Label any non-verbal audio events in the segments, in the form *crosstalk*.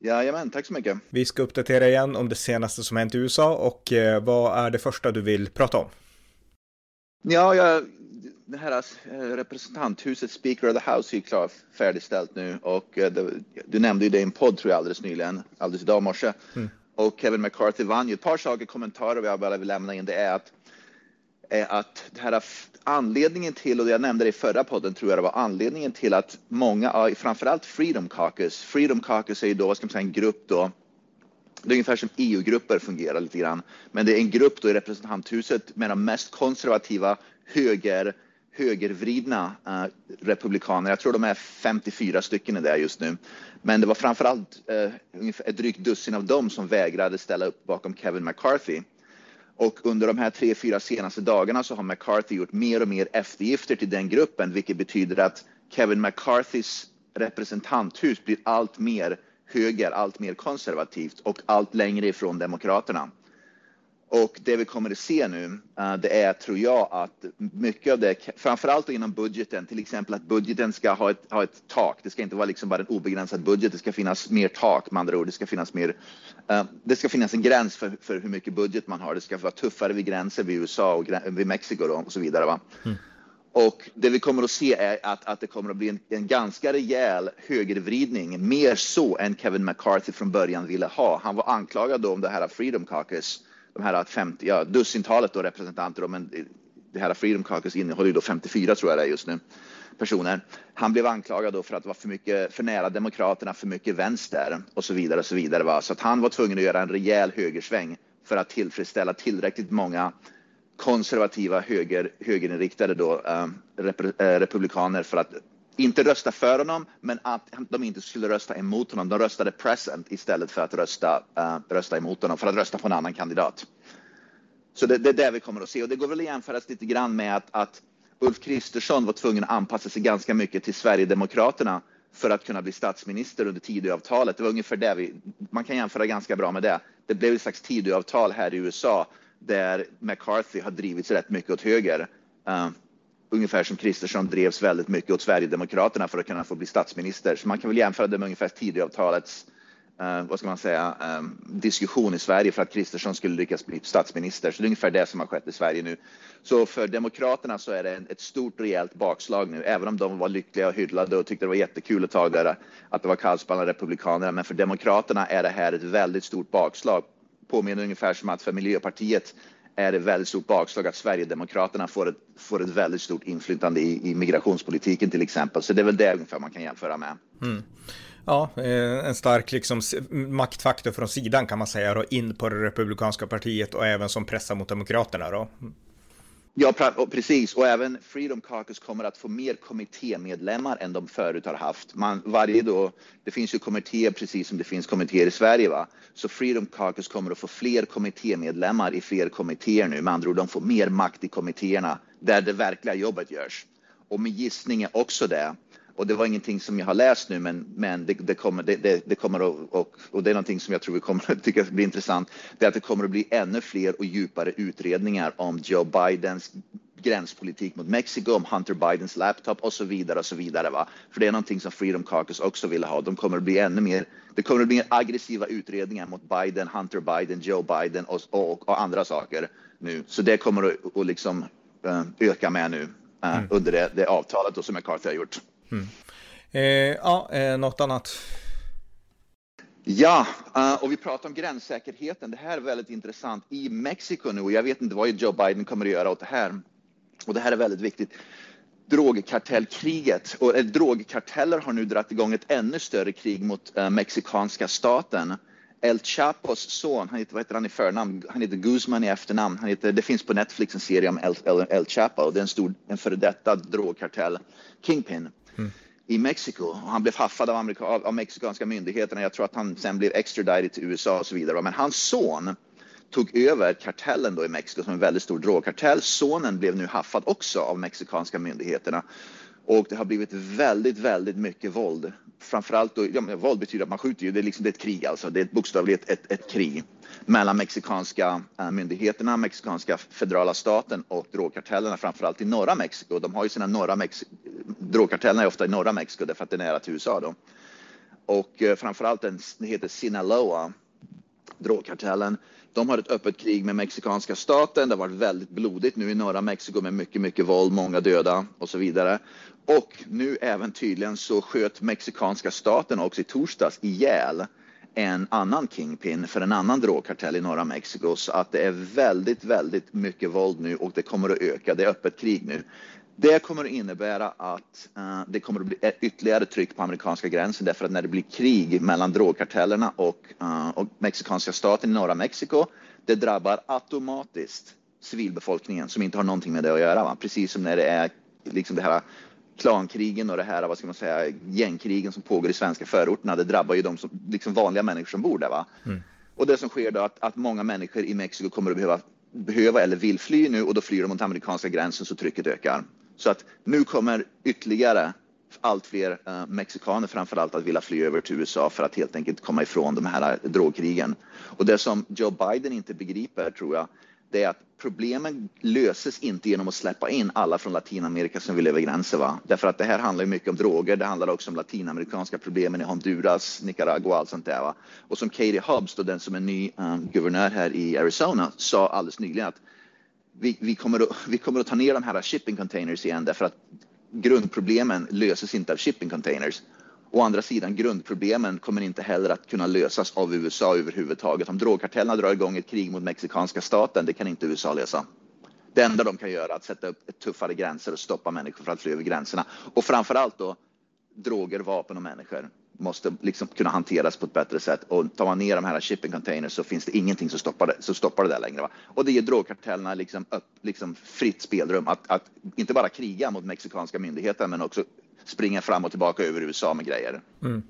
Jajamän, tack så mycket. Vi ska uppdatera igen om det senaste som hänt i USA och eh, vad är det första du vill prata om? Ja, jag, det här eh, representanthuset, Speaker of the House, är klart färdigställt nu och eh, det, du nämnde ju det i en podd tror jag alldeles nyligen, alldeles idag morse. Mm. Och Kevin McCarthy vann ju. Ett par saker, kommentarer jag bara vill lämna in, det är att, att det här anledningen till, och jag nämnde det i förra podden, tror jag det var anledningen till att många, framförallt Freedom Caucus, Freedom Caucus är ju då, vad ska man säga, en grupp då, det är ungefär som EU-grupper fungerar lite grann, men det är en grupp då i representanthuset med de mest konservativa höger, högervridna eh, republikaner. Jag tror de är 54 stycken i det just nu. Men det var framförallt eh, ungefär ett drygt dussin av dem som vägrade ställa upp bakom Kevin McCarthy. Och under de här tre, fyra senaste dagarna så har McCarthy gjort mer och mer eftergifter till den gruppen, vilket betyder att Kevin McCarthys representanthus blir allt mer höger, allt mer konservativt och allt längre ifrån Demokraterna. Och det vi kommer att se nu, uh, det är, tror jag, att mycket av det, framförallt inom budgeten, till exempel att budgeten ska ha ett, ha ett tak. Det ska inte vara liksom bara en obegränsad budget. Det ska finnas mer tak, med andra ord. Det ska finnas mer. Uh, det ska finnas en gräns för, för hur mycket budget man har. Det ska vara tuffare vid gränser vid USA och vid Mexiko och så vidare. Va? Mm. Och det vi kommer att se är att, att det kommer att bli en, en, ganska rejäl högervridning, mer så än Kevin McCarthy från början ville ha. Han var anklagad om det här Freedom Caucus de här 50, ja, dussintalet då representanter, då, men det här Freedom Caucus innehåller ju då 54 tror jag det är just nu personer. Han blev anklagad då för att vara för mycket för nära Demokraterna, för mycket vänster och så vidare och så vidare. Va? Så att han var tvungen att göra en rejäl högersväng för att tillfredsställa tillräckligt många konservativa höger, högerinriktade då, eh, rep, eh, republikaner för att inte rösta för honom, men att de inte skulle rösta emot honom. De röstade present istället för att rösta, uh, rösta emot honom, för att rösta på en annan kandidat. Så det, det är det vi kommer att se och det går väl att jämföras lite grann med att, att Ulf Kristersson var tvungen att anpassa sig ganska mycket till Sverigedemokraterna för att kunna bli statsminister under Tidöavtalet. Det var ungefär det vi, man kan jämföra ganska bra med det. Det blev ett slags Tidöavtal här i USA där McCarthy har drivits rätt mycket åt höger. Uh, ungefär som Kristersson drevs väldigt mycket åt Sverigedemokraterna för att kunna få bli statsminister. Så man kan väl jämföra det med ungefär Tidöavtalets Uh, vad ska man säga, um, diskussion i Sverige för att Kristersson skulle lyckas bli statsminister. Så det är ungefär det som har skett i Sverige nu. Så för Demokraterna så är det en, ett stort rejält bakslag nu, även om de var lyckliga och hyllade och tyckte det var jättekul ett tag där att det var kallspannade republikaner. Men för Demokraterna är det här ett väldigt stort bakslag. Påminner ungefär som att för Miljöpartiet är det väldigt stort bakslag att Sverigedemokraterna får ett, får ett väldigt stort inflytande i, i migrationspolitiken till exempel. Så det är väl det ungefär man kan jämföra med. Mm. Ja, eh, en stark liksom maktfaktor från sidan kan man säga då, in på det republikanska partiet och även som pressar mot demokraterna då. Ja, precis. Och även Freedom Caucus kommer att få mer kommittémedlemmar än de förut har haft. Man, varje då, det finns ju kommittéer precis som det finns kommittéer i Sverige. Va? Så Freedom Caucus kommer att få fler kommittémedlemmar i fler kommittéer nu. Med andra ord, de får mer makt i kommittéerna där det verkliga jobbet görs. Och min gissning är också det och det var ingenting som jag har läst nu, men, men det, det kommer, det, det, det kommer att, och, och, det är någonting som jag tror vi kommer att tycka blir intressant. Det är att det kommer att bli ännu fler och djupare utredningar om Joe Bidens gränspolitik mot Mexiko, om Hunter Bidens laptop och så vidare och så vidare. Va? För det är någonting som Freedom Caucus också vill ha. De kommer att bli ännu mer. Det kommer att bli aggressiva utredningar mot Biden, Hunter Biden, Joe Biden och, och, och andra saker nu. Så det kommer att, att liksom, uh, öka med nu uh, mm. under det, det avtalet då, som McCarthy har gjort. Mm. Eh, ja, eh, något annat? Ja, eh, och vi pratar om gränssäkerheten. Det här är väldigt intressant. I Mexiko nu, och jag vet inte vad Joe Biden kommer att göra åt det här. Och det här är väldigt viktigt. Drogkartellkriget, och eh, drogkarteller har nu dragit igång ett ännu större krig mot eh, mexikanska staten. El Chapos son, han heter, vad heter han i förnamn? Han heter Guzman i efternamn. Han heter, det finns på Netflix en serie om El, El, El Chapo. Det är en stor, en före detta drogkartell, Kingpin i Mexiko. Han blev haffad av, Amerika, av, av mexikanska myndigheterna. Jag tror att han sen blev extradited till USA och så vidare. Men hans son tog över kartellen då i Mexiko som en väldigt stor drogkartell. Sonen blev nu haffad också av mexikanska myndigheterna. Och det har blivit väldigt, väldigt mycket våld. Framförallt då, ja, våld betyder att man skjuter ju, det är liksom det är ett krig alltså. Det är bokstavligt ett, ett, krig mellan mexikanska eh, myndigheterna, mexikanska federala staten och drogkartellerna, framförallt i norra Mexiko. De har ju sina norra Mexiko, drogkartellerna är ofta i norra Mexiko därför att det är nära till USA då. Och eh, framförallt den, heter Sinaloa, drogkartellen. De har ett öppet krig med mexikanska staten. Det har varit väldigt blodigt nu i norra Mexiko med mycket, mycket våld, många döda och så vidare. Och nu även tydligen så sköt mexikanska staten också i torsdags ihjäl en annan kingpin för en annan drogkartell i norra Mexiko. Så att det är väldigt, väldigt mycket våld nu och det kommer att öka. Det är öppet krig nu. Det kommer att innebära att uh, det kommer att bli ytterligare tryck på amerikanska gränsen därför att när det blir krig mellan drogkartellerna och, uh, och mexikanska staten i norra Mexiko, det drabbar automatiskt civilbefolkningen som inte har någonting med det att göra. Va? Precis som när det är liksom det här klankrigen och det här, vad ska man säga, gängkrigen som pågår i svenska förorterna, det drabbar ju de som, liksom vanliga människor som bor där. Va? Mm. Och det som sker då att, att många människor i Mexiko kommer att behöva, behöva eller vill fly nu och då flyr de mot amerikanska gränsen så trycket ökar. Så att nu kommer ytterligare allt fler uh, mexikaner framförallt att vilja fly över till USA för att helt enkelt komma ifrån de här drogkrigen. Och det som Joe Biden inte begriper tror jag, det är att problemen löses inte genom att släppa in alla från Latinamerika som vill över gränsen. Va? Därför att det här handlar mycket om droger. Det handlar också om latinamerikanska problemen i Honduras, Nicaragua och allt sånt där. Va? Och som Katie Hobbs, då, den som är ny um, guvernör här i Arizona, sa alldeles nyligen att vi, vi, kommer att, vi kommer att ta ner de här shipping containers igen därför att grundproblemen löses inte av shipping containers. Å andra sidan, grundproblemen kommer inte heller att kunna lösas av USA överhuvudtaget. Om drogkartellerna drar igång ett krig mot mexikanska staten, det kan inte USA lösa. Det enda de kan göra är att sätta upp tuffare gränser och stoppa människor från att fly över gränserna. Och framför allt då droger, vapen och människor måste liksom kunna hanteras på ett bättre sätt. Och tar man ner de här shipping containers så finns det ingenting som stoppar det, som stoppar det där längre. Va? Och det ger drogkartellerna liksom, upp, liksom fritt spelrum att, att inte bara kriga mot mexikanska myndigheter men också springa fram och tillbaka över USA med grejer. Mm.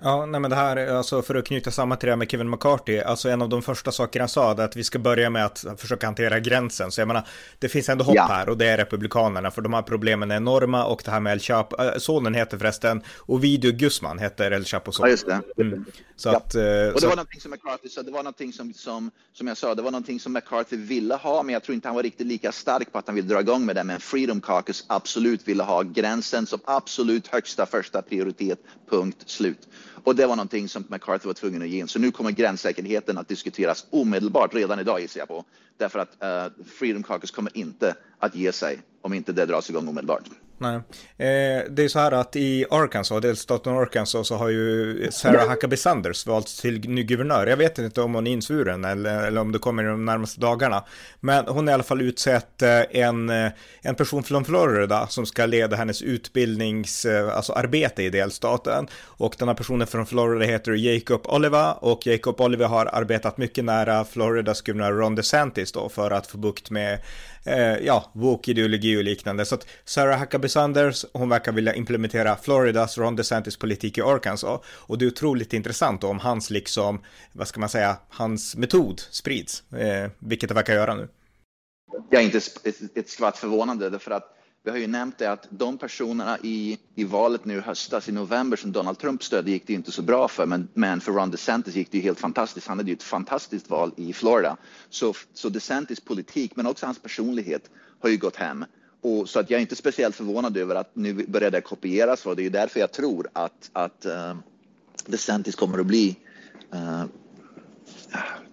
Ja, nej men det här, alltså för att knyta samman till det här med Kevin McCarthy, alltså en av de första sakerna han sa, är att vi ska börja med att försöka hantera gränsen. Så jag menar, det finns ändå hopp ja. här och det är Republikanerna, för de här problemen är enorma och det här med El Chapo, äh, sonen heter förresten Ovidio Guzman heter El Chapo son. Ja, just det. Mm. Så ja. att, eh, och det så... var någonting som McCarthy sa, det var någonting som, som, som jag sa, det var någonting som McCarthy ville ha, men jag tror inte han var riktigt lika stark på att han ville dra igång med det, men Freedom Caucus absolut ville ha gränsen som absolut Absolut högsta första prioritet, punkt slut. Och det var någonting som McCarthy var tvungen att ge in. Så nu kommer gränssäkerheten att diskuteras omedelbart, redan idag gissar jag på. Därför att uh, Freedom Caucus kommer inte att ge sig om inte det dras igång omedelbart. Nej. Eh, det är så här att i Arkansas, delstaten Arkansas, så har ju Sarah Huckabee Sanders valts till ny guvernör. Jag vet inte om hon är insvuren eller, eller om det kommer de närmaste dagarna. Men hon har i alla fall utsett eh, en, eh, en person från Florida som ska leda hennes utbildnings, eh, alltså arbete i delstaten. Och den här personen från Florida heter Jacob Oliver och Jacob Oliver har arbetat mycket nära Floridas guvernör Ron DeSantis då för att få bukt med eh, ja, woke-ideologi och liknande. Så att Sarah Huckabee Sanders, hon verkar vilja implementera Floridas Ron DeSantis politik i Arkansas. Och det är otroligt intressant om hans liksom, vad ska man säga, hans metod sprids, eh, vilket det verkar göra nu. Jag är inte ett skvatt förvånande därför att vi har ju nämnt det att de personerna i, i valet nu i höstas i november som Donald Trump stödde gick det inte så bra för, men, men för Ron DeSantis gick det ju helt fantastiskt. Han hade ju ett fantastiskt val i Florida. Så, så DeSantis politik, men också hans personlighet, har ju gått hem. Och, så att jag är inte speciellt förvånad över att nu börjar det kopieras och det är därför jag tror att, att uh, DeSantis kommer att bli uh,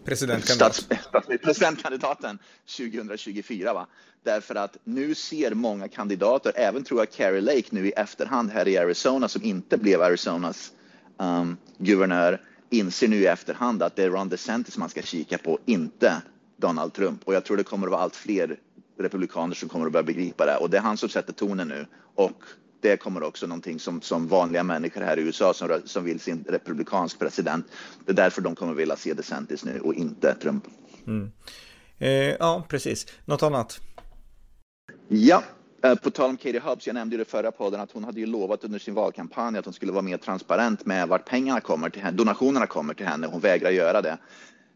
Presidentkandidat. Stats, presidentkandidaten 2024. Va? Därför att nu ser många kandidater, även tror jag Carrie Lake nu i efterhand här i Arizona som inte blev Arizonas um, guvernör, inser nu i efterhand att det är Ron DeSantis man ska kika på, inte Donald Trump. Och jag tror det kommer att vara allt fler republikaner som kommer att börja begripa det. Och det är han som sätter tonen nu. Och det kommer också någonting som, som vanliga människor här i USA som, som vill se en republikansk president. Det är därför de kommer vilja se DeSantis nu och inte Trump. Mm. Eh, ja, precis. Något annat? Ja, Eh, på tal om Katie Hubbs, jag nämnde i det förra podden att hon hade ju lovat under sin valkampanj att hon skulle vara mer transparent med vart pengarna kommer till henne, donationerna kommer till henne. Hon vägrar göra det.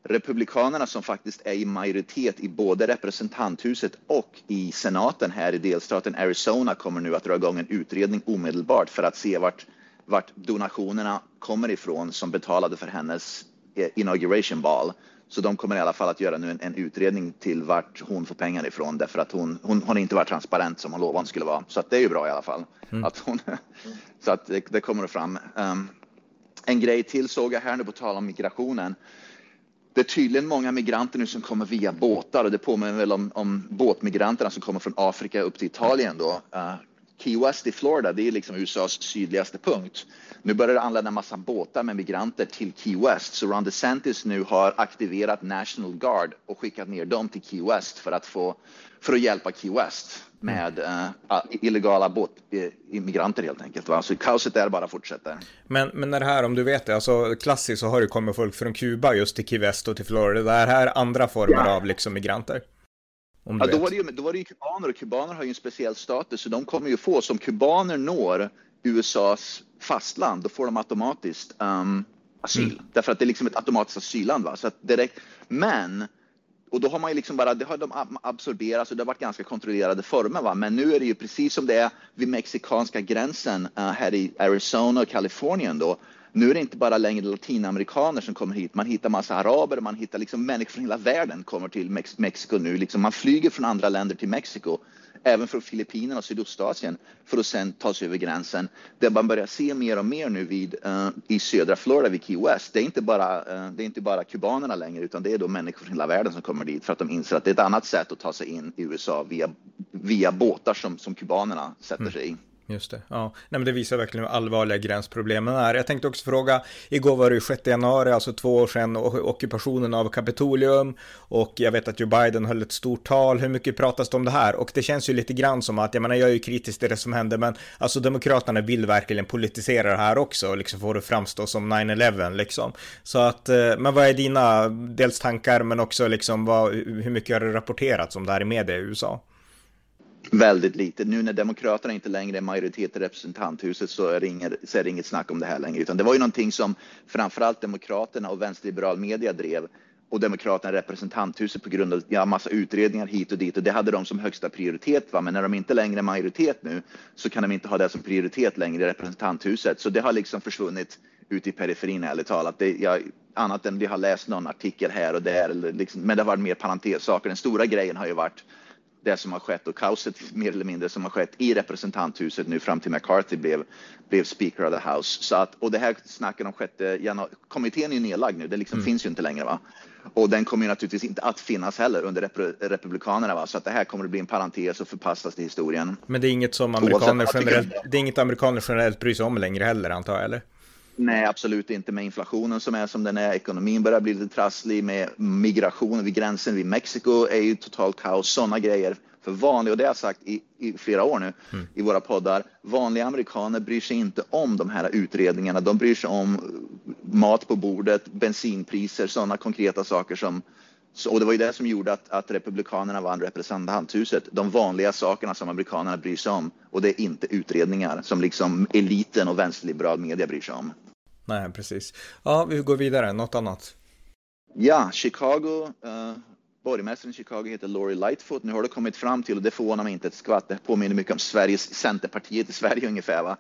Republikanerna som faktiskt är i majoritet i både representanthuset och i senaten här i delstaten Arizona kommer nu att dra igång en utredning omedelbart för att se vart, vart donationerna kommer ifrån som betalade för hennes eh, inauguration ball. Så de kommer i alla fall att göra nu en, en, utredning till vart hon får pengar ifrån därför att hon, hon, hon inte varit transparent som hon lovade hon skulle vara. Så att det är ju bra i alla fall. Mm. Att hon, *laughs* så att det, det kommer fram. Um, en grej till såg jag här nu på tal om migrationen. Det är tydligen många migranter nu som kommer via båtar och det påminner väl om, om båtmigranterna som kommer från Afrika upp till Italien då. Eh, Key West i Florida, det är liksom USAs sydligaste punkt. Nu börjar det anlända en massa båtar med migranter till Key West, så Ron DeSantis nu har aktiverat National Guard och skickat ner dem till Key West för att få för att hjälpa Key West med uh, illegala båtimmigranter helt enkelt. Va? Så kaoset där bara fortsätter. Men, men det här, om du vet det, alltså klassiskt så har det kommit folk från Kuba just till Key West och till Florida. Det är här andra former ja. av liksom migranter? Ja, då, var det ju, då var det ju kubaner och kubaner har ju en speciell status så de kommer ju få, som kubaner når USAs fastland, då får de automatiskt um, asyl. Mm. Därför att det är liksom ett automatiskt asylland. Va? Så direkt, men, och då har man ju liksom bara, det har de absorberat och det har varit ganska kontrollerade former. Va? Men nu är det ju precis som det är vid mexikanska gränsen uh, här i Arizona och Kalifornien då, nu är det inte bara längre latinamerikaner som kommer hit. Man hittar massa araber, man hittar liksom människor från hela världen kommer till Mex Mexiko nu. Liksom man flyger från andra länder till Mexiko, även från Filippinerna och Sydostasien för att sen ta sig över gränsen. Det man börjar se mer och mer nu vid, uh, i södra Florida vid Key West, det är, inte bara, uh, det är inte bara kubanerna längre, utan det är då människor från hela världen som kommer dit för att de inser att det är ett annat sätt att ta sig in i USA via, via båtar som, som kubanerna sätter mm. sig i. Just det. Ja, Nej, men det visar verkligen hur allvarliga gränsproblemen är. Jag tänkte också fråga, igår var det ju 6 januari, alltså två år sedan, ockupationen av Kapitolium och jag vet att Joe Biden höll ett stort tal. Hur mycket pratas det om det här? Och det känns ju lite grann som att, jag menar, jag är ju kritisk till det som hände, men alltså Demokraterna vill verkligen politisera det här också, och liksom få det framstå som 9-11 liksom. Så att, eh, men vad är dina, dels tankar, men också liksom vad, hur mycket har det rapporterats om det här i media i USA? Väldigt lite. Nu när Demokraterna inte längre är majoritet i representanthuset så är, det inget, så är det inget snack om det här längre. Utan det var ju någonting som framförallt Demokraterna och vänsterliberal media drev och Demokraterna i representanthuset på grund av ja, massa utredningar hit och dit och det hade de som högsta prioritet. Va? Men när de inte längre är majoritet nu så kan de inte ha det som prioritet längre i representanthuset. Så det har liksom försvunnit ut i periferin ärligt talat. Det, jag, annat än vi har läst någon artikel här och där, eller liksom, men det har varit mer parentessaker. Den stora grejen har ju varit det som har skett och kaoset mer eller mindre som har skett i representanthuset nu fram till McCarthy blev, blev speaker of the house. Så att, och det här snacket om sjätte januari, kommittén är ju nedlagd nu, det liksom mm. finns ju inte längre. Va? Och den kommer ju naturligtvis inte att finnas heller under rep republikanerna. Va? Så att det här kommer att bli en parentes och förpassas till historien. Men det är inget som amerikaner generellt, det är inget amerikaner generellt bryr sig om längre heller antar jag, eller? Nej, absolut inte med inflationen som är som den är. Ekonomin börjar bli lite trasslig med migrationen vid gränsen vid Mexiko är ju totalt kaos. Sådana grejer för vanliga, och det har jag sagt i, i flera år nu mm. i våra poddar, vanliga amerikaner bryr sig inte om de här utredningarna. De bryr sig om mat på bordet, bensinpriser, sådana konkreta saker som och det var ju det som gjorde att, att Republikanerna vann representanthuset. De vanliga sakerna som amerikanerna bryr sig om och det är inte utredningar som liksom eliten och vänsterliberal media bryr sig om. Nej, precis. Ja, vi går vidare. Något annat? Ja, Chicago. Uh, borgmästaren i Chicago heter Lori Lightfoot. Nu har det kommit fram till, och det förvånar mig inte ett skvatt, det påminner mycket om Sveriges Centerpartiet i Sverige ungefär. Va?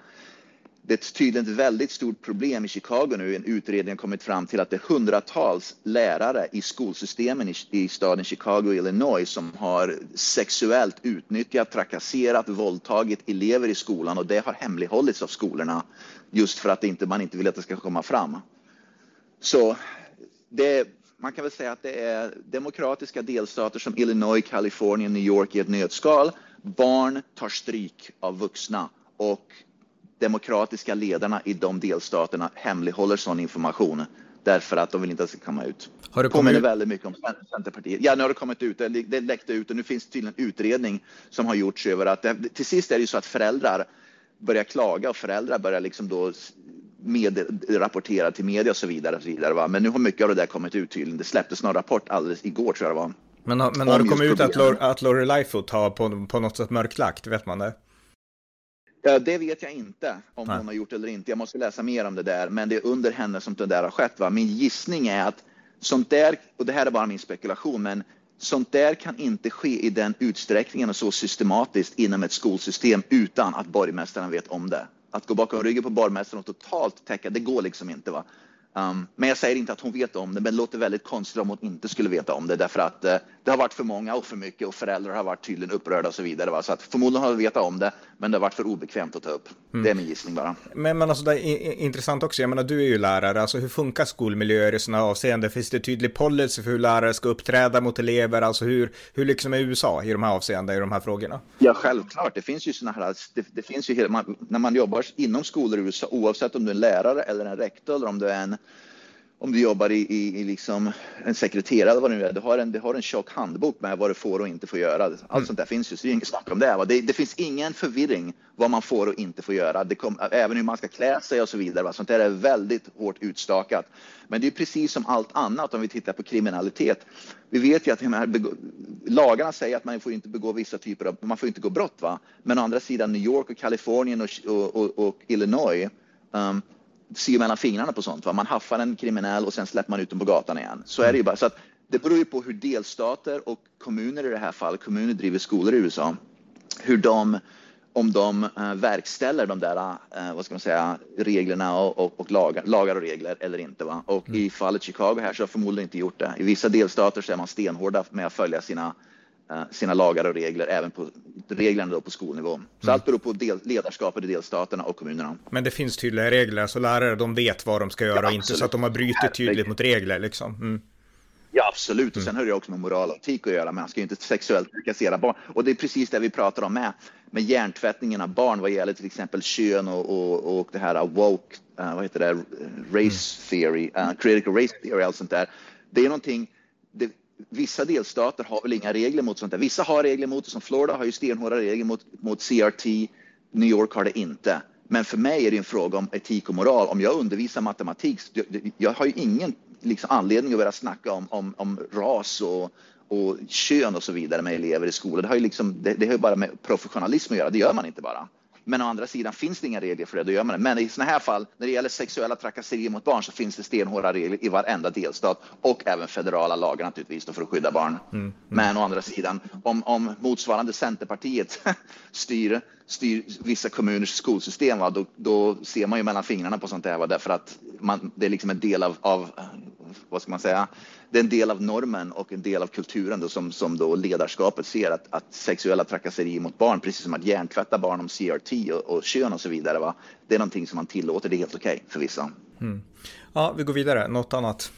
Det är tydligen ett väldigt stort problem i Chicago nu. En utredning har kommit fram till att det är hundratals lärare i skolsystemen i, i staden Chicago, Illinois, som har sexuellt utnyttjat, trakasserat, våldtagit elever i skolan och det har hemlighållits av skolorna just för att inte, man inte vill att det ska komma fram. Så det, man kan väl säga att det är demokratiska delstater som Illinois, Kalifornien, New York i ett nötskal. Barn tar stryk av vuxna och demokratiska ledarna i de delstaterna hemlighåller sån information därför att de vill inte att det ska komma ut. Har det påminner väldigt mycket om Centerpartiet. Ja, nu har det kommit ut, det läckte ut och nu finns det tydligen en utredning som har gjorts över att det, till sist är det ju så att föräldrar börjar klaga och föräldrar börjar liksom då med, rapportera till media och så vidare. Och så vidare va? Men nu har mycket av det där kommit ut tydligen. Det släpptes någon rapport alldeles igår tror jag det var. Men, men har det kommit ut att, att Lori Lightfoot har på, på något sätt mörklagt? Vet man det? Det vet jag inte om Nej. hon har gjort eller inte. Jag måste läsa mer om det där. Men det är under henne som det där har skett. Va? Min gissning är att sånt där, och det här är bara min spekulation, men sånt där kan inte ske i den utsträckningen och så systematiskt inom ett skolsystem utan att borgmästaren vet om det. Att gå bakom ryggen på borgmästaren och totalt täcka, det går liksom inte. Va? Um, men jag säger inte att hon vet om det, men det låter väldigt konstigt om hon inte skulle veta om det därför att uh, det har varit för många och för mycket och föräldrar har varit tydligen upprörda och så vidare. Va? Så att förmodligen har de vetat om det, men det har varit för obekvämt att ta upp. Mm. Det är min gissning bara. Men, men alltså det är intressant också, jag menar du är ju lärare, alltså hur funkar skolmiljöer i sådana avseenden? Finns det tydlig policy för hur lärare ska uppträda mot elever? Alltså hur, hur liksom är USA i de här avseendena, i de här frågorna? Ja, självklart. Det finns ju sådana här, det, det finns ju, man, när man jobbar inom skolor i USA, oavsett om du är en lärare eller en rektor eller om du är en om du jobbar i, i, i liksom en sekreterare vad det nu är, du har en, du har en tjock handbok med vad du får och inte får göra. Allt mm. sånt där finns ju, så det är inget snack om det. Det, det, finns ingen förvirring vad man får och inte får göra. Det kom, även hur man ska klä sig och så vidare. Va? Sånt där är väldigt hårt utstakat. Men det är precis som allt annat om vi tittar på kriminalitet. Vi vet ju att här lagarna säger att man får inte begå vissa typer av, man får inte gå brott. Va? Men å andra sidan New York och Kalifornien och, och, och, och Illinois um, ser mellan fingrarna på sånt. Va? Man haffar en kriminell och sen släpper man ut dem på gatan igen. Så är det ju bara. Så att det beror ju på hur delstater och kommuner i det här fallet, kommuner driver skolor i USA, hur de om de uh, verkställer de där uh, vad ska man säga, reglerna och, och, och lagar, lagar, och regler eller inte. Va? Och mm. i fallet Chicago här så har förmodligen inte gjort det. I vissa delstater så är man stenhårda med att följa sina Eh, sina lagar och regler, även på reglerna då på skolnivå. Så mm. allt beror på del, ledarskapet i delstaterna och kommunerna. Men det finns tydliga regler, så lärare de vet vad de ska göra ja, och inte så att de har brutit tydligt mot regler liksom. Mm. Ja, absolut. Och sen mm. har det också med moral och etik att göra. Man ska ju inte sexuellt trakassera barn. Och det är precis det vi pratar om med, med hjärntvättningen av barn vad gäller till exempel kön och, och, och det här woke, uh, vad heter det, race mm. theory, uh, critical race theory, allt sånt där. Det är någonting, det, vissa delstater har väl inga regler mot sånt där. Vissa har regler mot det, som Florida har ju stenhårda regler mot, mot CRT. New York har det inte. Men för mig är det en fråga om etik och moral. Om jag undervisar matematik, jag har ju ingen liksom, anledning att börja snacka om, om, om ras och, och kön och så vidare med elever i skolan. Det har ju, liksom, det, det har ju bara med professionalism att göra, det gör man inte bara. Men å andra sidan finns det inga regler för det, då gör man det. Men i sådana här fall, när det gäller sexuella trakasserier mot barn så finns det stenhårda regler i varenda delstat och även federala lagar naturligtvis för att skydda barn. Mm. Mm. Men å andra sidan, om, om motsvarande Centerpartiet *laughs* styr, styr vissa kommuners skolsystem, va, då, då ser man ju mellan fingrarna på sånt här, va, därför att man, det är liksom en del av, av vad ska man säga, det är en del av normen och en del av kulturen då, som, som då ledarskapet ser att, att sexuella trakasserier mot barn, precis som att hjärntvätta barn om CRT och, och kön och så vidare, va? det är någonting som man tillåter, det är helt okej okay för vissa. Mm. Ja, vi går vidare, något annat?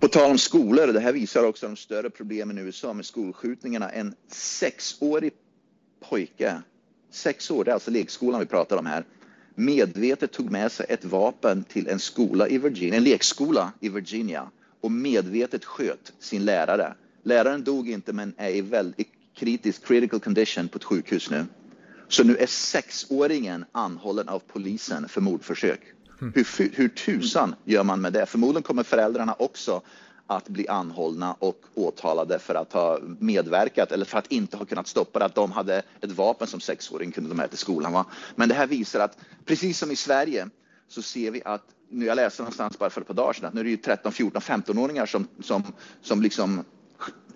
På tal om skolor, det här visar också de större problemen i USA med skolskjutningarna. En sexårig pojke, sex år, det är alltså lekskolan vi pratar om här, medvetet tog med sig ett vapen till en skola i Virginia, en lekskola i Virginia och medvetet sköt sin lärare. Läraren dog inte men är i väldigt kritisk critical condition på ett sjukhus nu. Så nu är sexåringen anhållen av polisen för mordförsök. Mm. Hur, hur tusan gör man med det? Förmodligen kommer föräldrarna också att bli anhållna och åtalade för att ha medverkat eller för att inte ha kunnat stoppa det, att de hade ett vapen som sexåring kunde de med till skolan. Va? Men det här visar att precis som i Sverige så ser vi att nu jag läste någonstans bara för ett par dagar sedan att nu är det ju 13, 14, 15-åringar som, som, som liksom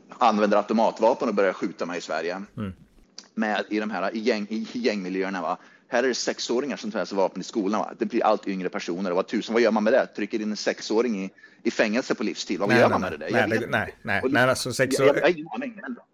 använder automatvapen och börjar skjuta med i Sverige. Mm. Med i de här i gäng, i gängmiljöerna. Va? Här är det sexåringar som tar med sig vapen i skolan. Va? Det blir allt yngre personer. Och vad tusan, vad gör man med det? Trycker in en sexåring i, i fängelse på livstid. Vad nej, gör man med det där? Nej, det, nej, nej, nej, alltså sex år... jag, jag,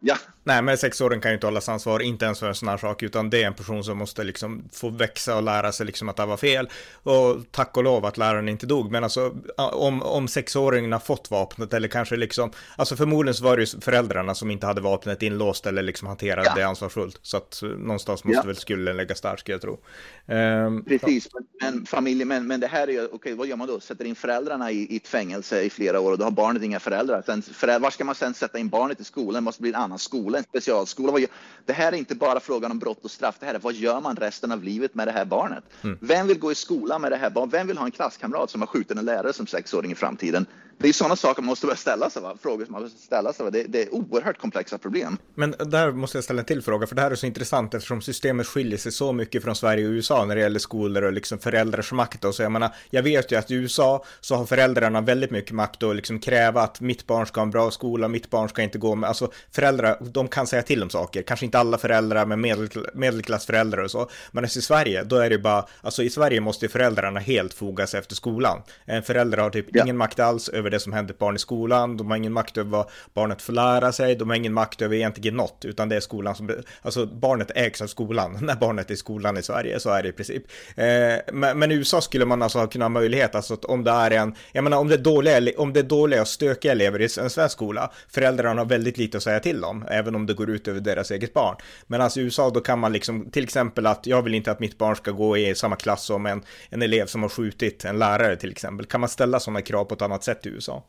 ja. Nej, men sexåringen kan ju inte hållas ansvar, inte ens för en sån här sak, utan det är en person som måste liksom få växa och lära sig liksom att det var fel. Och tack och lov att läraren inte dog, men alltså om, om sexåringen har fått vapnet eller kanske liksom, alltså förmodligen så var det ju föräldrarna som inte hade vapnet inlåst eller liksom hanterade ja. det ansvarsfullt. Så att någonstans måste ja. väl skulden läggas där, skulle jag tro. Um, Precis, men, familj, men, men det här är ju, okej okay, vad gör man då? Sätter in föräldrarna i, i ett fängelse i flera år och då har barnet inga föräldrar. Sen, föräldrar var ska man sen sätta in barnet i skolan? Det måste bli en annan skola, en specialskola. Det här är inte bara frågan om brott och straff, det här är vad gör man resten av livet med det här barnet? Mm. Vem vill gå i skolan med det här barnet? Vem vill ha en klasskamrat som har skjutit en lärare som sexåring i framtiden? det är sådana saker man måste börja ställa sig, va? frågor som man måste ställa sig. Va? Det, det, är oerhört komplexa problem. Men där måste jag ställa en till fråga, för det här är så intressant eftersom systemet skiljer sig så mycket från Sverige och USA när det gäller skolor och liksom föräldrars makt. Och så jag menar, jag vet ju att i USA så har föräldrarna väldigt mycket makt att liksom kräva att mitt barn ska ha en bra skola, mitt barn ska inte gå med, alltså föräldrar, de kan säga till om saker, kanske inte alla föräldrar, men medel, medelklassföräldrar och så. Men i Sverige, då är det bara, alltså i Sverige måste föräldrarna helt foga sig efter skolan. En förälder har typ ja. ingen makt alls över det som händer barn i skolan, de har ingen makt över vad barnet får lära sig, de har ingen makt över egentligen något, utan det är skolan som, alltså barnet ägs av skolan, *laughs* när barnet är i skolan i Sverige, så är det i princip. Eh, men, men, i USA skulle man alltså kunna ha möjlighet, alltså att om det är en, jag menar om det är dåliga, om det är dåliga och stökiga elever i en svensk skola, föräldrarna har väldigt lite att säga till om, även om det går ut över deras eget barn. Men alltså i USA då kan man liksom, till exempel att jag vill inte att mitt barn ska gå i samma klass som en, en elev som har skjutit en lärare till exempel. Kan man ställa sådana krav på ett annat sätt i USA?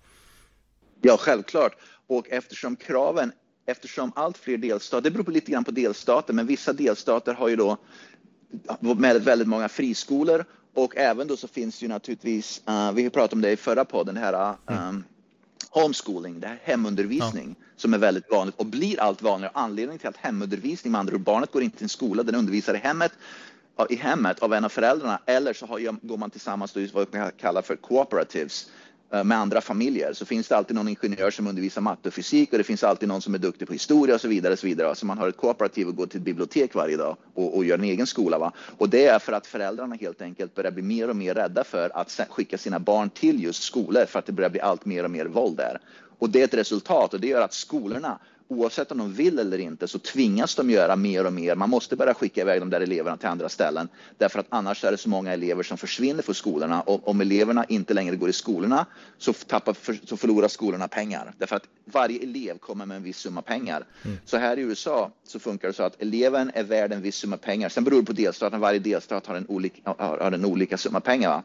Ja, självklart. Och eftersom kraven, eftersom allt fler delstater, det beror på lite grann på delstater, men vissa delstater har ju då med väldigt många friskolor och även då så finns ju naturligtvis, uh, vi pratade om det i förra podden, det här um, homeschooling, det här hemundervisning ja. som är väldigt vanligt och blir allt vanligare. Anledningen till att hemundervisning, med andra ord, barnet går inte till en skola, den undervisar i hemmet i hemmet av en av föräldrarna eller så har, går man tillsammans i vad man kallar för cooperatives Eh, med andra familjer så finns det alltid någon ingenjör som undervisar matte och fysik och det finns alltid någon som är duktig på historia och så vidare. Och så vidare. Så man har ett kooperativ och går till ett bibliotek varje dag och, och gör en egen skola. Va? Och det är för att föräldrarna helt enkelt börjar bli mer och mer rädda för att skicka sina barn till just skolor för att det börjar bli allt mer och mer våld där. Och det är ett resultat och det gör att skolorna oavsett om de vill eller inte så tvingas de göra mer och mer. Man måste börja skicka iväg de där eleverna till andra ställen därför att annars är det så många elever som försvinner från skolorna och om eleverna inte längre går i skolorna så, tappar, så förlorar skolorna pengar därför att varje elev kommer med en viss summa pengar. Mm. Så här i USA så funkar det så att eleven är värd en viss summa pengar. Sen beror det på delstaten. Varje delstat har en olika, har en olika summa pengar. Va?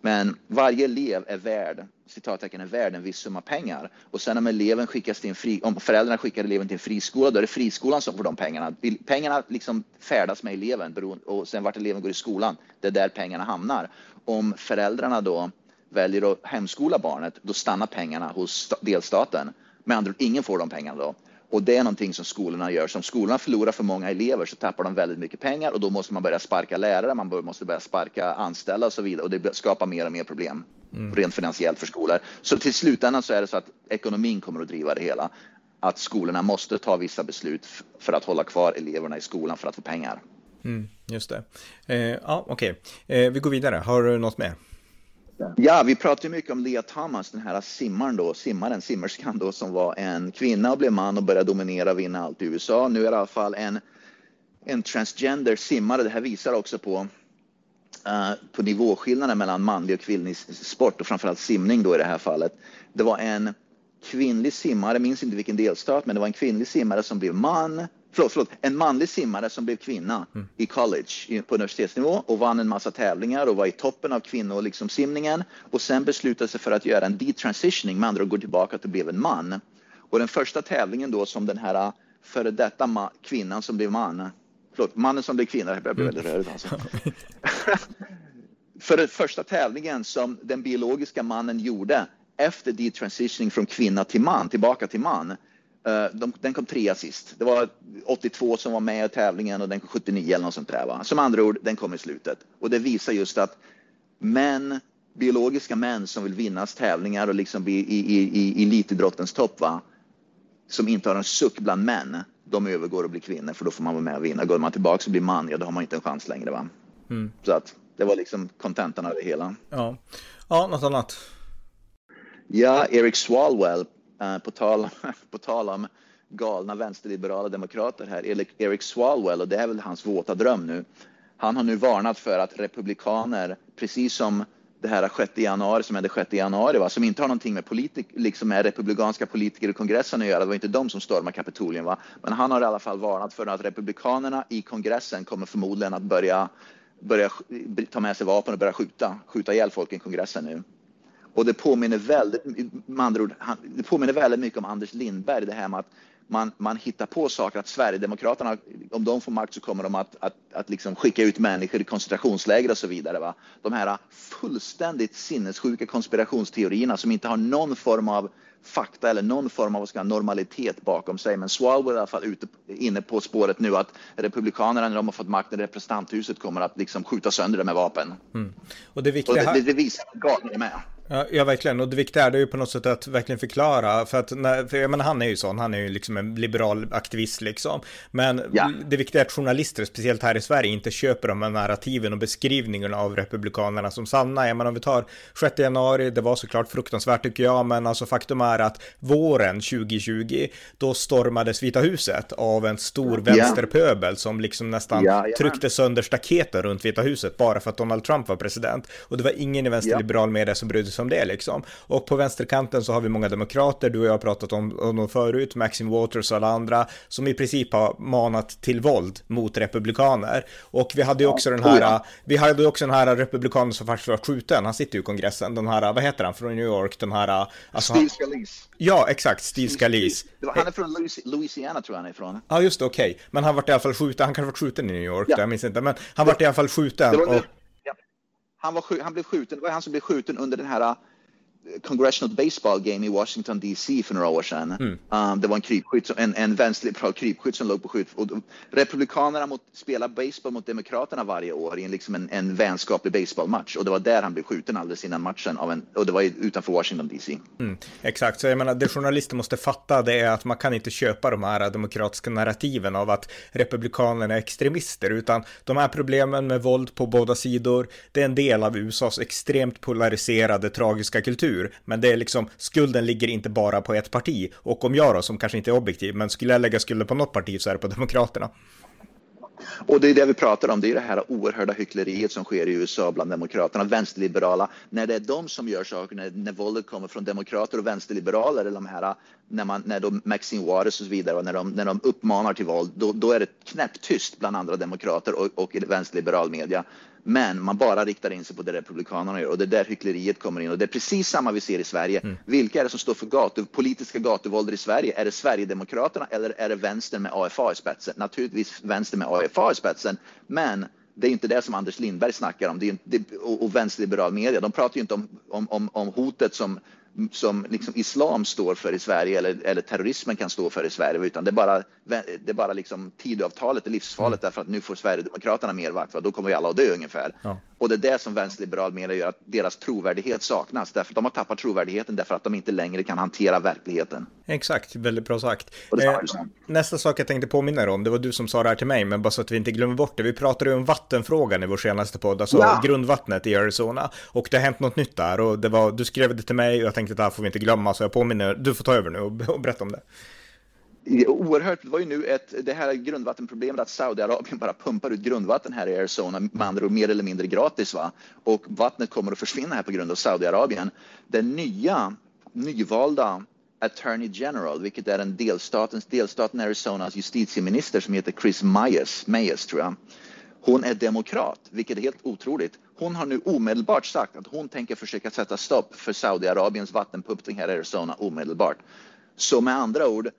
Men varje elev är värd, citattecken, är värd en viss summa pengar. Och sen om eleven skickas till en fri, om föräldrarna skickar eleven till en friskola, då är det friskolan som får de pengarna. Pengarna liksom färdas med eleven och sen vart eleven går i skolan, det är där pengarna hamnar. Om föräldrarna då väljer att hemskola barnet, då stannar pengarna hos delstaten. Med andra ord, ingen får de pengarna då. Och det är någonting som skolorna gör. Så om skolorna förlorar för många elever så tappar de väldigt mycket pengar och då måste man börja sparka lärare, man måste börja sparka anställda och så vidare och det skapar mer och mer problem mm. rent finansiellt för skolor. Så till slutändan så är det så att ekonomin kommer att driva det hela. Att skolorna måste ta vissa beslut för att hålla kvar eleverna i skolan för att få pengar. Mm, just det. Eh, ja, Okej, okay. eh, vi går vidare. Har du något mer? Ja, vi pratar mycket om Lea Thomas, den här simmaren då, simmaren, simmerskan då, som var en kvinna och blev man och började dominera och vinna allt i USA. Nu är det i alla fall en, en transgender simmare. Det här visar också på, uh, på nivåskillnaden mellan manlig och kvinnlig sport och framförallt simning då i det här fallet. Det var en kvinnlig simmare, minns inte vilken delstat, men det var en kvinnlig simmare som blev man förlåt, förlåt, en manlig simmare som blev kvinna mm. i college på universitetsnivå och vann en massa tävlingar och var i toppen av kvinnor liksom simningen och sen beslutade sig för att göra en detransitioning, med andra ord gå tillbaka till att bli en man. Och den första tävlingen då som den här äh, före detta kvinnan som blev man, förlåt, mannen som blev kvinna, jag blir väldigt rörd alltså. *laughs* *laughs* för den första tävlingen som den biologiska mannen gjorde efter detransitioning från kvinna till man, tillbaka till man, de, den kom trea sist. Det var 82 som var med i tävlingen och den kom 79 eller något sånt där. Va? Som andra ord, den kom i slutet. Och det visar just att män, biologiska män som vill vinnas tävlingar och liksom bli i, i, i elitidrottens topp, va? som inte har en suck bland män, de övergår och blir kvinnor för då får man vara med och vinna. Går man tillbaka och blir man, ja då har man inte en chans längre. Va? Mm. Så att det var liksom kontentan av det hela. Ja, ja något annat? Ja, Eric Swalwell Eh, Eh, på, tal, *laughs* på tal om galna vänsterliberala demokrater här, Eric Swalwell, och det är väl hans våta dröm nu. Han har nu varnat för att republikaner, precis som det här 6 januari som hände 6 januari, va? som inte har någonting med, politik, liksom med republikanska politiker i kongressen att göra. Det var inte de som stormade Kapitolium. Va? Men han har i alla fall varnat för att republikanerna i kongressen kommer förmodligen att börja, börja ta med sig vapen och börja skjuta, skjuta ihjäl folk i kongressen nu. Och det påminner väldigt, med andra ord, det påminner väldigt mycket om Anders Lindberg, det här med att man, man hittar på saker, att Sverigedemokraterna, om de får makt så kommer de att, att, att liksom skicka ut människor i koncentrationsläger och så vidare. Va? De här fullständigt sinnessjuka konspirationsteorierna som inte har någon form av fakta eller någon form av ska, normalitet bakom sig. Men Swalwell är i alla fall ute, inne på spåret nu att Republikanerna när de har fått makten i representanthuset kommer att liksom skjuta sönder det med vapen. Mm. Och det, viktiga och det, det, det visar att galna är med. Ja, ja, verkligen. Och det viktiga är det ju på något sätt att verkligen förklara. För att, när, för jag menar, han är ju sån, han är ju liksom en liberal aktivist liksom. Men ja. det viktiga är att journalister, speciellt här i Sverige, inte köper de här narrativen och beskrivningarna av republikanerna som sanna. Jag menar, om vi tar 6 januari, det var såklart fruktansvärt tycker jag, men alltså faktum är att våren 2020, då stormades Vita huset av en stor vänsterpöbel som liksom nästan ja, tryckte sönder staketen runt Vita huset bara för att Donald Trump var president. Och det var ingen i vänsterliberal media som brydde sig som det liksom. Och på vänsterkanten så har vi många demokrater, du och jag har pratat om, om dem förut, Maxim Waters och alla andra, som i princip har manat till våld mot republikaner. Och vi hade ju också den här, oh vi hade ju också den här republikanen som faktiskt var skjuten, han sitter ju i kongressen, den här, vad heter han, från New York, den här... Alltså, Steve Scalise. Ja, exakt, Steve Scalise. Han är från Louisiana tror jag han är ifrån. Ja, just det, okej. Okay. Men han var i alla fall skjuten, han kanske var skjuten i New York, ja. jag minns inte, men han var i alla fall skjuten. Och, han, var, han blev skjuten, det var han som blev skjuten under den här Congressional Baseball Game i Washington DC för några år sedan. Mm. Um, det var en krypskytt, en, en vänsterliberal krypskytt som låg på skjut. Och Republikanerna mot, spelar baseball mot Demokraterna varje år i en, liksom en, en vänskaplig baseballmatch och det var där han blev skjuten alldeles innan matchen av en, och det var utanför Washington DC. Mm. Exakt, så jag menar det journalister måste fatta det är att man kan inte köpa de här demokratiska narrativen av att republikanerna är extremister utan de här problemen med våld på båda sidor, det är en del av USAs extremt polariserade tragiska kultur kultur. Men det är liksom, skulden ligger inte bara på ett parti. Och om jag då, som kanske inte är objektiv, men skulle jag lägga skulden på något parti så är det på Demokraterna. Och det är det vi pratar om, det är det här oerhörda hyckleriet som sker i USA bland demokraterna, vänsterliberala. När det är de som gör saker, när, när våldet kommer från demokrater och vänsterliberaler, eller de här, när, man, när de, Maxine Waters och så vidare, och när de, när de uppmanar till våld, då, då är det knäpptyst bland andra demokrater och, och vänsterliberal media. Men man bara riktar in sig på det republikanerna gör och det är där hyckleriet kommer in och det är precis samma vi ser i Sverige. Mm. Vilka är det som står för gatu, politiska gatuvåldet i Sverige? Är det Sverigedemokraterna eller är det vänstern med AFA i spetsen? Naturligtvis vänstern med AFA i spetsen, men det är inte det som Anders Lindberg snackar om det är inte, och, och vänsterliberal media. De pratar ju inte om, om, om, om hotet som som liksom islam står för i Sverige eller, eller terrorismen kan stå för i Sverige utan det är bara, det är bara liksom Tidöavtalet är livsfarligt mm. därför att nu får Sverigedemokraterna mer makt, då kommer vi alla att dö ungefär. Ja. Och det är det som vänsterliberal menar gör att deras trovärdighet saknas därför att de har tappat trovärdigheten därför att de inte längre kan hantera verkligheten. Exakt, väldigt bra sagt. Eh, nästa sak jag tänkte påminna dig om, det var du som sa det här till mig, men bara så att vi inte glömmer bort det. Vi pratade ju om vattenfrågan i vår senaste podd, alltså ja. grundvattnet i Arizona. Och det har hänt något nytt där och det var, du skrev det till mig och jag tänkte att det här får vi inte glömma, så jag påminner, du får ta över nu och, och berätta om det oerhört. Det var ju nu ett, det här grundvattenproblemet att Saudiarabien bara pumpar ut grundvatten här i Arizona med andra ord mer eller mindre gratis. Va? Och vattnet kommer att försvinna här på grund av Saudiarabien. Den nya, nyvalda Attorney General, vilket är en delstatens, delstaten Arizonas justitieminister som heter Chris Myers, Myers tror jag. Hon är demokrat, vilket är helt otroligt. Hon har nu omedelbart sagt att hon tänker försöka sätta stopp för Saudiarabiens vattenpumpning här i Arizona omedelbart. Så med andra ord,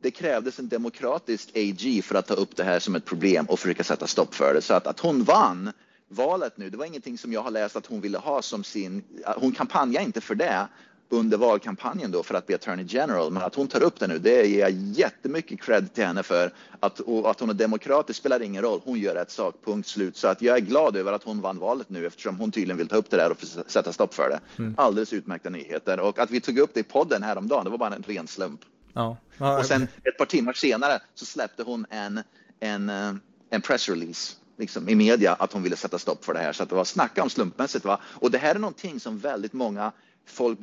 det krävdes en demokratisk AG för att ta upp det här som ett problem och försöka sätta stopp för det. Så att, att hon vann valet nu, det var ingenting som jag har läst att hon ville ha som sin... Hon kampanjade inte för det under valkampanjen då för att bli Attorney General, men att hon tar upp det nu, det ger jag jättemycket cred till henne för. Att, att hon är demokratisk spelar ingen roll, hon gör ett sak, punkt slut. Så att jag är glad över att hon vann valet nu eftersom hon tydligen vill ta upp det där och sätta stopp för det. Mm. Alldeles utmärkta nyheter och att vi tog upp det i podden häromdagen, det var bara en ren slump. Ja. Ja, och sen ett par timmar senare så släppte hon en, en, eh, en pressrelease liksom, i media att hon ville sätta stopp för det här. Så att det var snacka om slumpmässigt. Va? Och det här är någonting som väldigt många folk,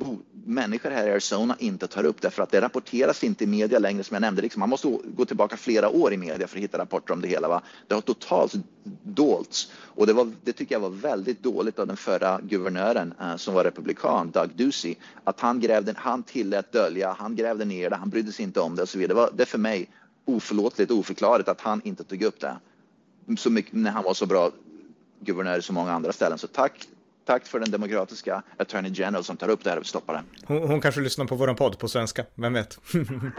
människor här i Arizona inte tar upp därför att det rapporteras inte i media längre som jag nämnde. Liksom, man måste gå tillbaka flera år i media för att hitta rapporter om det hela. Va? Det har totalt dolts och det, var, det tycker jag var väldigt dåligt av den förra guvernören eh, som var republikan, Doug Ducey, att han grävde, han tillät dölja, han grävde ner det, han brydde sig inte om det och så vidare. Det, var, det är för mig oförlåtligt, oförklarligt att han inte tog upp det så mycket när han var så bra guvernör i så många andra ställen. Så tack tack för den demokratiska Attorney General som tar upp det här och stoppar det. Hon, hon kanske lyssnar på vår podd på svenska, vem vet?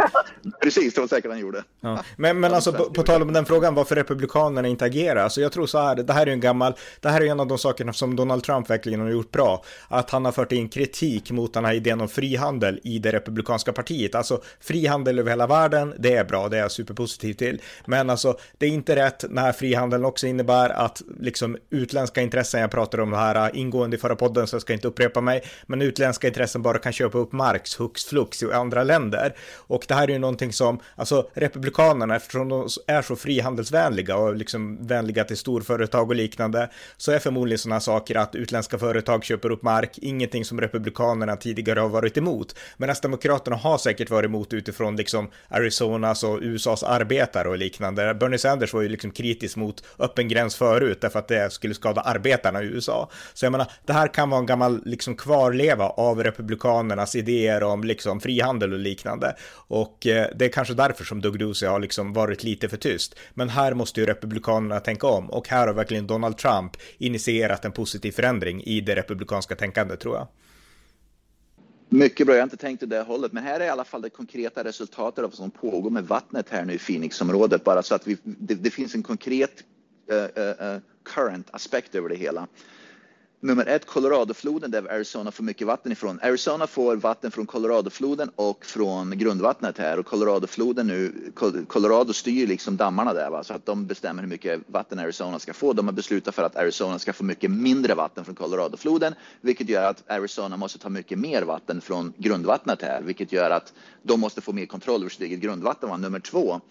*laughs* Precis, det var säkert han gjorde. Ja. Men, men alltså på, på tal om den frågan varför Republikanerna inte agerar, alltså jag tror så här, det här är en gammal, det här är en av de sakerna som Donald Trump verkligen har gjort bra, att han har fört in kritik mot den här idén om frihandel i det republikanska partiet, alltså frihandel över hela världen, det är bra, det är jag superpositiv till, men alltså det är inte rätt när frihandeln också innebär att liksom utländska intressen, jag pratar om det här ingående i förra podden så jag ska inte upprepa mig, men utländska intressen bara kan köpa upp marks hux flux i andra länder. Och det här är ju någonting som, alltså republikanerna, eftersom de är så frihandelsvänliga och liksom vänliga till storföretag och liknande, så är förmodligen sådana saker att utländska företag köper upp mark, ingenting som republikanerna tidigare har varit emot. Medan demokraterna har säkert varit emot utifrån liksom Arizonas och USAs arbetare och liknande. Bernie Sanders var ju liksom kritisk mot öppen gräns förut därför att det skulle skada arbetarna i USA. Så jag menar, det här kan vara en gammal liksom kvarleva av republikanernas idéer om liksom frihandel och liknande. Och eh, det är kanske därför som Doug Ducey har liksom varit lite för tyst. Men här måste ju republikanerna tänka om och här har verkligen Donald Trump initierat en positiv förändring i det republikanska tänkandet tror jag. Mycket bra, jag har inte tänkt i det hållet, men här är i alla fall det konkreta resultatet av vad som pågår med vattnet här nu i Phoenixområdet, bara så att vi, det, det finns en konkret uh, uh, current aspekt över det hela. Nummer ett, Coloradofloden där Arizona får mycket vatten ifrån. Arizona får vatten från Coloradofloden och från grundvattnet här och Coloradofloden nu, Colorado styr liksom dammarna där va? så att de bestämmer hur mycket vatten Arizona ska få. De har beslutat för att Arizona ska få mycket mindre vatten från Coloradofloden, vilket gör att Arizona måste ta mycket mer vatten från grundvattnet här, vilket gör att de måste få mer kontroll över sitt eget grundvatten. Va? Nummer två,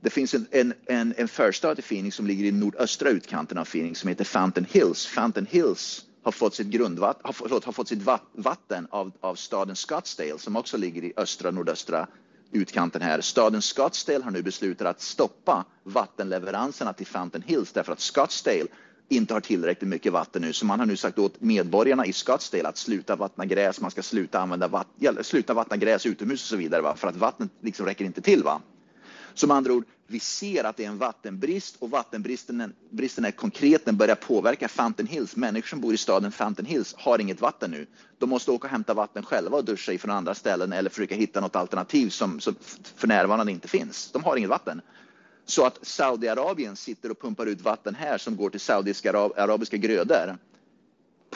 det finns en, en, en, en förstad i Phoenix som ligger i nordöstra utkanten av Phoenix som heter Fountain Hills. Fountain Hills har fått sitt, grundvatt, har, förlåt, har fått sitt vatten av, av staden Scottsdale som också ligger i östra nordöstra utkanten här. Staden Scottsdale har nu beslutat att stoppa vattenleveranserna till Fountain Hills därför att Scottsdale inte har tillräckligt mycket vatten nu. Så man har nu sagt åt medborgarna i Scottsdale att sluta vattna gräs, man ska sluta använda vatt, sluta vattna gräs utomhus och så vidare va? för att vattnet liksom räcker inte till. Va? Som andra ord, vi ser att det är en vattenbrist och vattenbristen bristen är konkret, den börjar påverka Fountain Hills. Människor som bor i staden Fountain Hills har inget vatten nu. De måste åka och hämta vatten själva och duscha ifrån andra ställen eller försöka hitta något alternativ som, som för närvarande inte finns. De har inget vatten. Så att Saudiarabien sitter och pumpar ut vatten här som går till saudiska arabiska grödor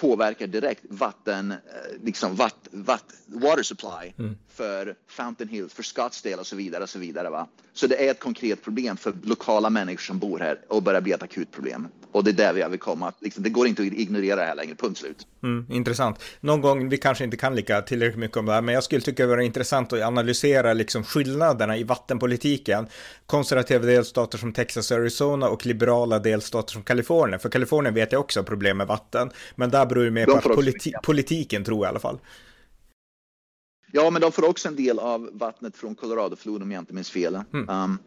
påverkar direkt vatten, eh, liksom vatt, vatt, water supply mm. för Fountain Hills, för Scottsdale och så vidare. Och så vidare va? så det är ett konkret problem för lokala människor som bor här och börjar bli ett akut problem. Och det är där vi vill komma. Liksom, det går inte att ignorera det här längre, punkt slut. Mm, intressant. Någon gång, vi kanske inte kan lika tillräckligt mycket om det här, men jag skulle tycka det var intressant att analysera liksom skillnaderna i vattenpolitiken. Konservativa delstater som Texas och Arizona och liberala delstater som Kalifornien. För Kalifornien vet jag också har problem med vatten, men där beror det mer på att politi politiken tror jag i alla fall. Ja, men de får också en del av vattnet från Coloradofloden om jag inte minns fel. Mm. Um,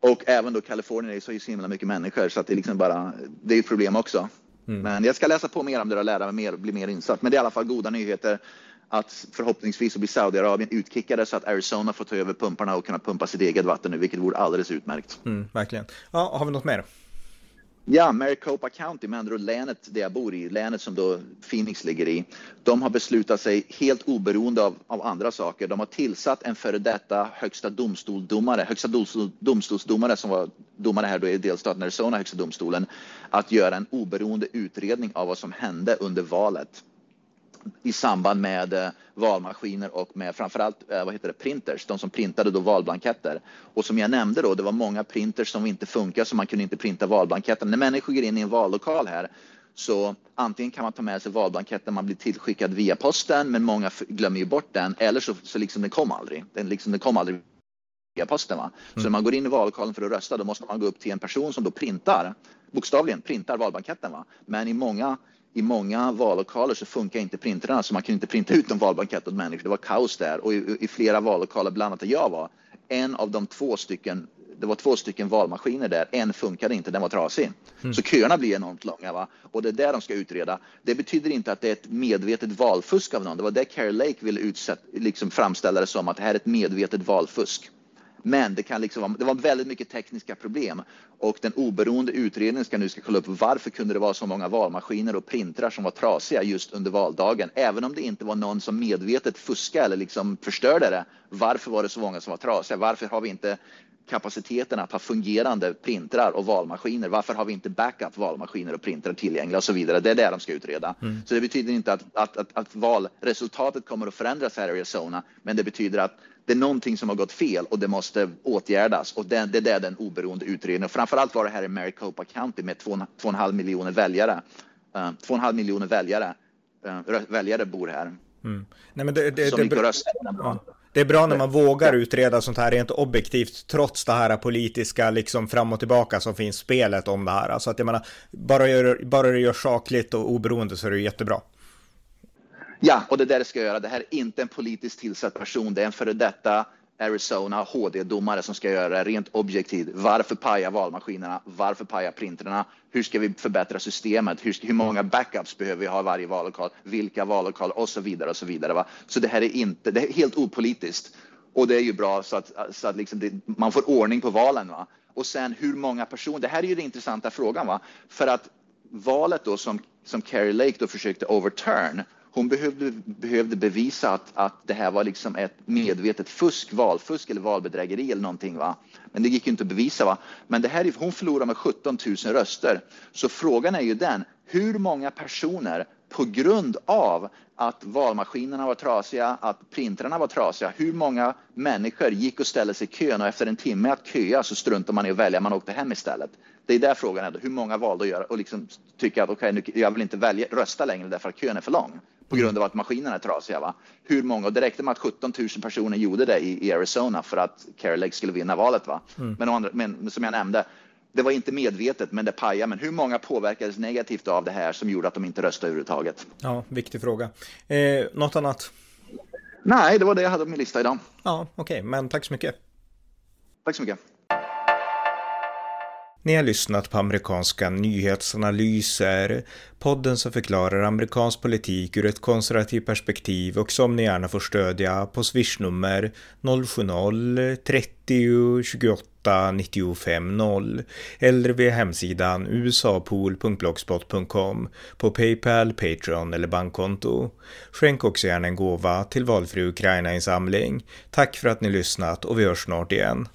och även då Kalifornien är ju så himla mycket människor så att det är liksom bara, det är ett problem också. Mm. Men jag ska läsa på mer om det och lära mig mer och bli mer insatt. Men det är i alla fall goda nyheter att förhoppningsvis så blir Saudiarabien utkickade så att Arizona får ta över pumparna och kunna pumpa sitt eget vatten nu, vilket vore alldeles utmärkt. Mm, verkligen. Ja, har vi något mer? Ja, Maricopa County, med andra ord länet där jag bor i, länet som då Phoenix ligger i, de har beslutat sig helt oberoende av, av andra saker. De har tillsatt en före detta högsta domstoldomare, högsta domstol, domstolsdomare som var domare här då i delstaten Arizona, högsta domstolen, att göra en oberoende utredning av vad som hände under valet i samband med eh, valmaskiner och med framförallt eh, vad heter det, printers, de som printade då valblanketter. Och som jag nämnde då, det var många printers som inte funkar så man kunde inte printa valblanketter. När människor går in i en vallokal här så antingen kan man ta med sig valblanketten man blir tillskickad via posten men många glömmer ju bort den eller så, så liksom den kom aldrig. Den, liksom, den kom aldrig via posten. Va? Så mm. när man går in i vallokalen för att rösta då måste man gå upp till en person som då printar bokstavligen printar valblanketten. Va? Men i många, i många vallokaler så funkar inte printrarna så man kunde inte printa ut en valbankett åt människor. Det var kaos där och i, i flera vallokaler, bland annat där jag var, en av de två stycken det var två stycken valmaskiner där, en funkade inte, den var trasig. Mm. Så köerna blir enormt långa va? och det är det de ska utreda. Det betyder inte att det är ett medvetet valfusk av någon. Det var det Carrie Lake ville utsätt, liksom framställa det som, att det här är ett medvetet valfusk. Men det, kan liksom vara, det var väldigt mycket tekniska problem och den oberoende utredningen ska nu ska kolla upp varför kunde det vara så många valmaskiner och printrar som var trasiga just under valdagen, även om det inte var någon som medvetet fuskade eller liksom förstörde det. Varför var det så många som var trasiga? Varför har vi inte kapaciteten att ha fungerande printrar och valmaskiner. Varför har vi inte backup valmaskiner och printrar tillgängliga och så vidare? Det är det de ska utreda. Mm. Så det betyder inte att, att, att, att, valresultatet kommer att förändras här i Arizona, men det betyder att det är någonting som har gått fel och det måste åtgärdas och det, det är den oberoende utredningen. Framförallt var det här i Maricopa County med 2,5 miljoner väljare. Uh, 2,5 miljoner väljare, uh, väljare bor här. Mm. Nej, men det, det, som det, och röstade. Ja. Det är bra när man vågar utreda sånt här rent objektivt trots det här politiska liksom fram och tillbaka som finns spelet om det här. Alltså att jag menar, bara, gör, bara det görs sakligt och oberoende så är det jättebra. Ja, och det är det jag ska göra. Det här är inte en politiskt tillsatt person. Det är en före detta Arizona HD-domare som ska göra det rent objektivt. Varför paja valmaskinerna? Varför paja printrarna? Hur ska vi förbättra systemet? Hur, hur många backups behöver vi ha i varje vallokal? Vilka vallokaler? Och så vidare och så vidare. Va? Så det här är inte, det är helt opolitiskt. Och det är ju bra så att, så att liksom det, man får ordning på valen. Va? Och sen hur många personer, det här är ju den intressanta frågan. Va? För att valet då som, som Carrie Lake då försökte overturn hon behövde, behövde bevisa att, att det här var liksom ett medvetet fusk, valfusk eller valbedrägeri eller någonting. Va? Men det gick ju inte att bevisa. Va? Men det här, hon förlorade med 17 000 röster. Så frågan är ju den, hur många personer på grund av att valmaskinerna var trasiga, att printrarna var trasiga. Hur många människor gick och ställde sig i kön och efter en timme att köa så struntade man i att välja, man åkte hem istället. Det är där frågan är, hur många valde att göra och liksom tycka att okej, okay, jag vill inte välja, rösta längre därför att kön är för lång på grund av att maskinerna är trasiga. Va? Hur många? Och det räckte med att 17 000 personer gjorde det i, i Arizona för att Carrie Lake skulle vinna valet. Va? Mm. Men, andra, men som jag nämnde, det var inte medvetet, men det pajade. Men hur många påverkades negativt av det här som gjorde att de inte röstade överhuvudtaget? Ja, viktig fråga. Eh, något annat? Nej, det var det jag hade på min lista idag. Ja, okej, okay. men tack så mycket. Tack så mycket. Ni har lyssnat på amerikanska nyhetsanalyser, podden som förklarar amerikansk politik ur ett konservativt perspektiv och som ni gärna får stödja på swishnummer 070-30 28 95 0 eller via hemsidan usapool.blogspot.com på Paypal, Patreon eller bankkonto. Skänk också gärna en gåva till valfri Ukraina-insamling. Tack för att ni lyssnat och vi hörs snart igen.